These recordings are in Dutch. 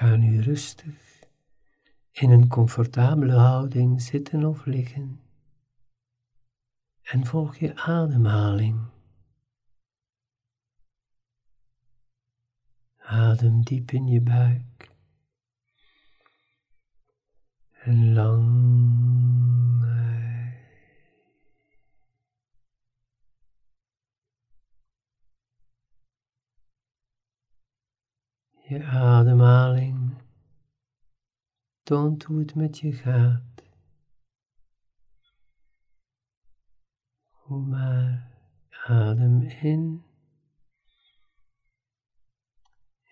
Ga nu rustig in een comfortabele houding zitten of liggen. En volg je ademhaling. Adem diep in je buik. En lang Je ademhaling toont hoe het met je gaat. Hoe maar adem in.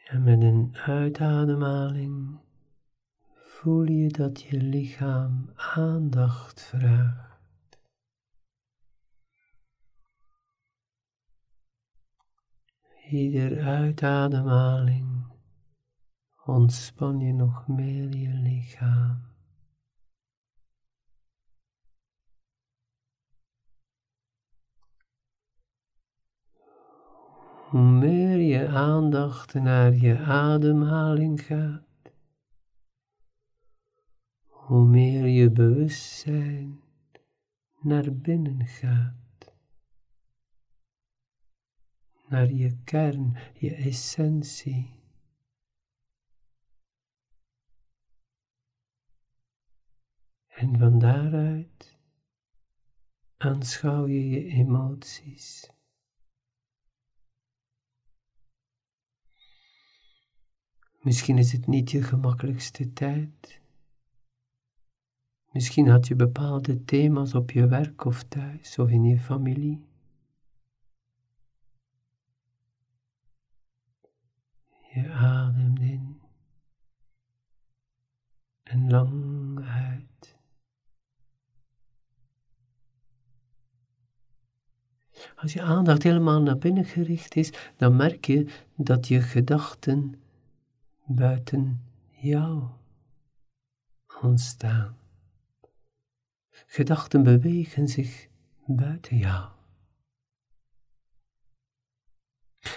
En met een uitademhaling voel je dat je lichaam aandacht vraagt. Ieder uitademhaling ontspan je nog meer je lichaam. Hoe meer je aandacht naar je ademhaling gaat, hoe meer je bewustzijn naar binnen gaat, naar je kern, je essentie. En van daaruit aanschouw je je emoties. Misschien is het niet je gemakkelijkste tijd. Misschien had je bepaalde thema's op je werk of thuis of in je familie. Je ademt in en lang uit. Als je aandacht helemaal naar binnen gericht is, dan merk je dat je gedachten buiten jou ontstaan. Gedachten bewegen zich buiten jou.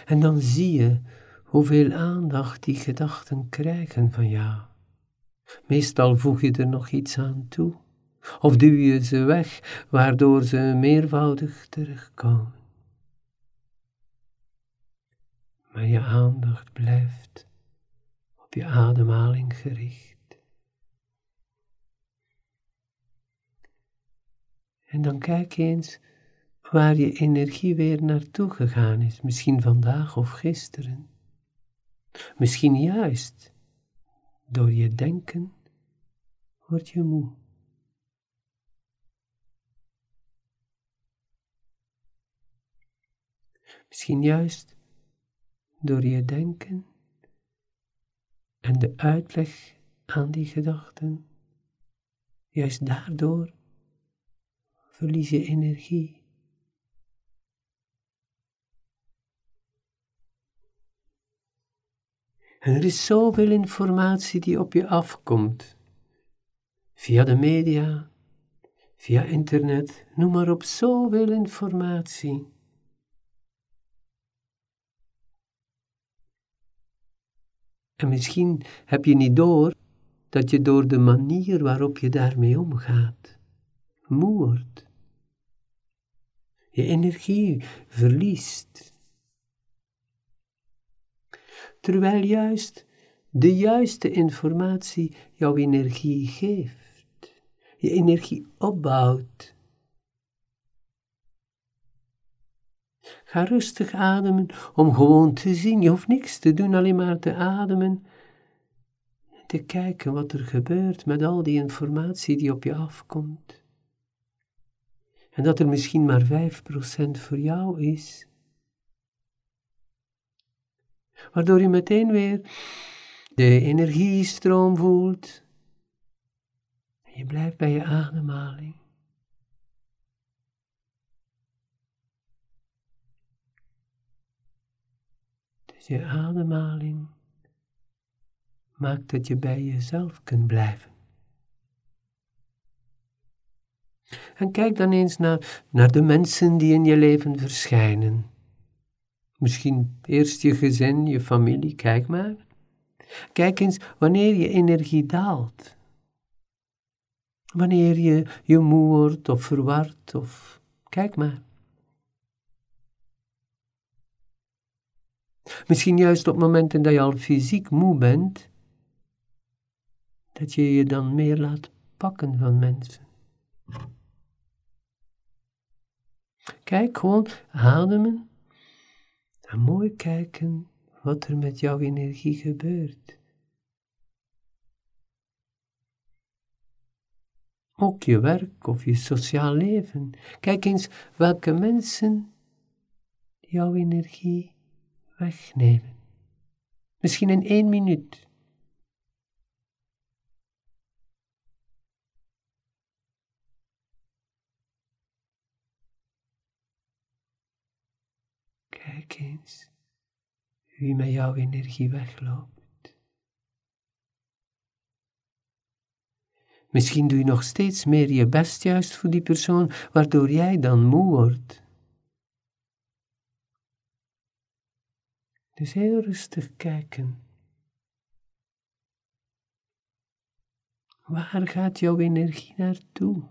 En dan zie je hoeveel aandacht die gedachten krijgen van jou. Meestal voeg je er nog iets aan toe, of duw je ze weg, waardoor ze meervoudig terugkomen. Maar je aandacht blijft op je ademhaling gericht. En dan kijk eens waar je energie weer naartoe gegaan is, misschien vandaag of gisteren. Misschien juist door je denken word je moe. Misschien juist door je denken en de uitleg aan die gedachten, juist daardoor verlies je energie. En er is zoveel informatie die op je afkomt, via de media, via internet, noem maar op, zoveel informatie. En misschien heb je niet door dat je door de manier waarop je daarmee omgaat, moe wordt. Je energie verliest. Terwijl juist de juiste informatie jouw energie geeft, je energie opbouwt. Ga rustig ademen om gewoon te zien. Je hoeft niks te doen, alleen maar te ademen. Te kijken wat er gebeurt met al die informatie die op je afkomt. En dat er misschien maar 5% voor jou is. Waardoor je meteen weer de energiestroom voelt. En je blijft bij je ademhaling. Dus je ademhaling maakt dat je bij jezelf kunt blijven. En kijk dan eens naar, naar de mensen die in je leven verschijnen. Misschien eerst je gezin, je familie, kijk maar. Kijk eens wanneer je energie daalt. Wanneer je je moe wordt of verward of kijk maar. Misschien juist op momenten dat je al fysiek moe bent, dat je je dan meer laat pakken van mensen. Kijk gewoon, ademen en mooi kijken wat er met jouw energie gebeurt. Ook je werk of je sociaal leven. Kijk eens welke mensen jouw energie wegnemen. Misschien in één minuut. Kijk eens wie met jouw energie wegloopt. Misschien doe je nog steeds meer je best juist voor die persoon, waardoor jij dan moe wordt. Dus heel rustig kijken. Waar gaat jouw energie naartoe?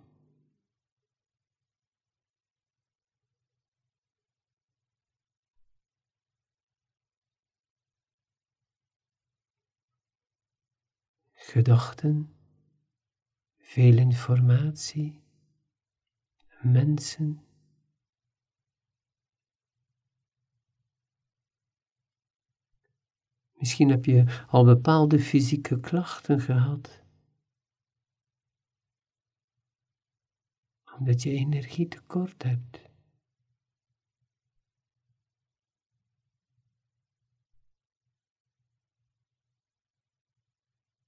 gedachten, veel informatie, mensen. Misschien heb je al bepaalde fysieke klachten gehad. Omdat je energie tekort hebt.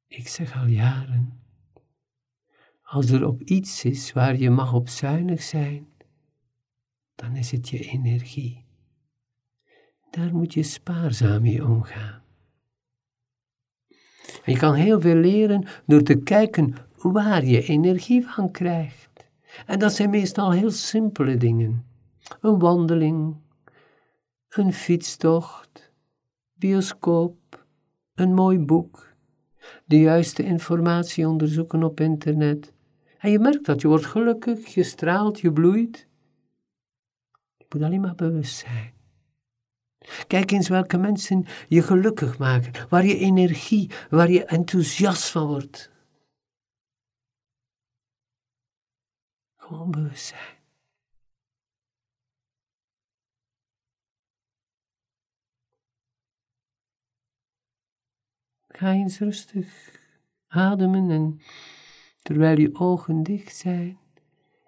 Ik zeg al jaren, als er op iets is waar je mag op zuinig zijn, dan is het je energie. Daar moet je spaarzaam mee omgaan. Je kan heel veel leren door te kijken waar je energie van krijgt. En dat zijn meestal heel simpele dingen. Een wandeling, een fietstocht, bioscoop, een mooi boek de juiste informatie onderzoeken op internet. En je merkt dat je wordt gelukkig, je straalt, je bloeit. Je moet alleen maar bewust zijn. Kijk eens welke mensen je gelukkig maken, waar je energie, waar je enthousiast van wordt. Gewoon bewust zijn. Ga eens rustig ademen en terwijl je ogen dicht zijn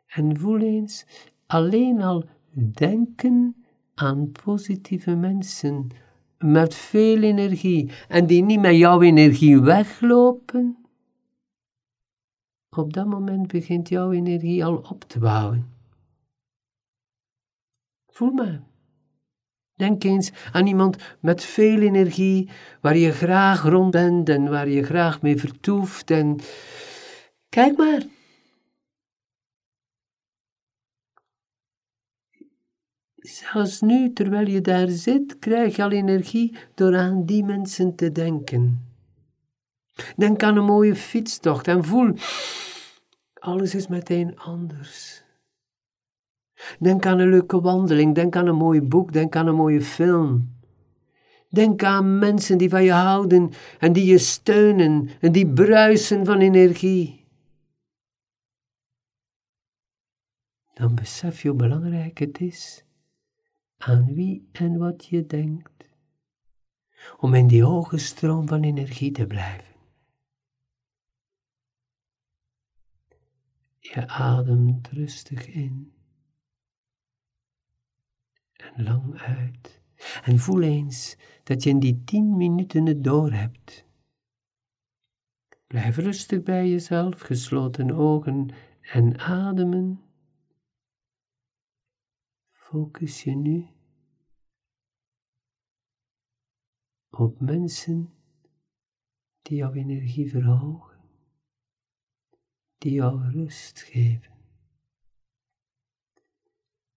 en voel eens alleen al denken aan positieve mensen met veel energie en die niet met jouw energie weglopen. Op dat moment begint jouw energie al op te bouwen. Voel maar. Denk eens aan iemand met veel energie, waar je graag rond bent en waar je graag mee vertoeft. En kijk maar. Zelfs nu, terwijl je daar zit, krijg je al energie door aan die mensen te denken. Denk aan een mooie fietstocht en voel, alles is meteen anders. Denk aan een leuke wandeling, denk aan een mooi boek, denk aan een mooie film. Denk aan mensen die van je houden en die je steunen en die bruisen van energie. Dan besef je hoe belangrijk het is aan wie en wat je denkt, om in die hoge stroom van energie te blijven. Je ademt rustig in en lang uit. En voel eens dat je in die tien minuten het door hebt. Blijf rustig bij jezelf, gesloten ogen en ademen. Focus je nu op mensen die jouw energie verhogen, die jou rust geven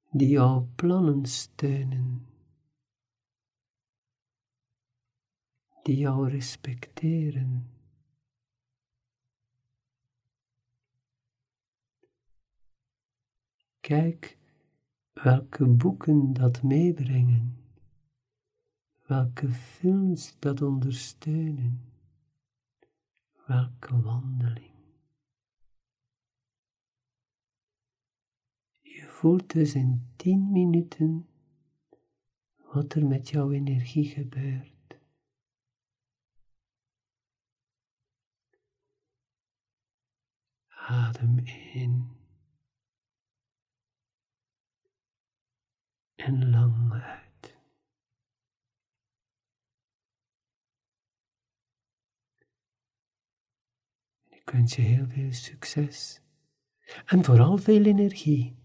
die jouw plannen steunen, die jou respecteren. Kijk welke boeken dat meebrengen, welke films dat ondersteunen, welke wandeling. Je voelt dus in tien minuten wat er met jouw energie gebeurt. Adem in. En lang uit. Ik wens je heel veel succes en vooral veel energie.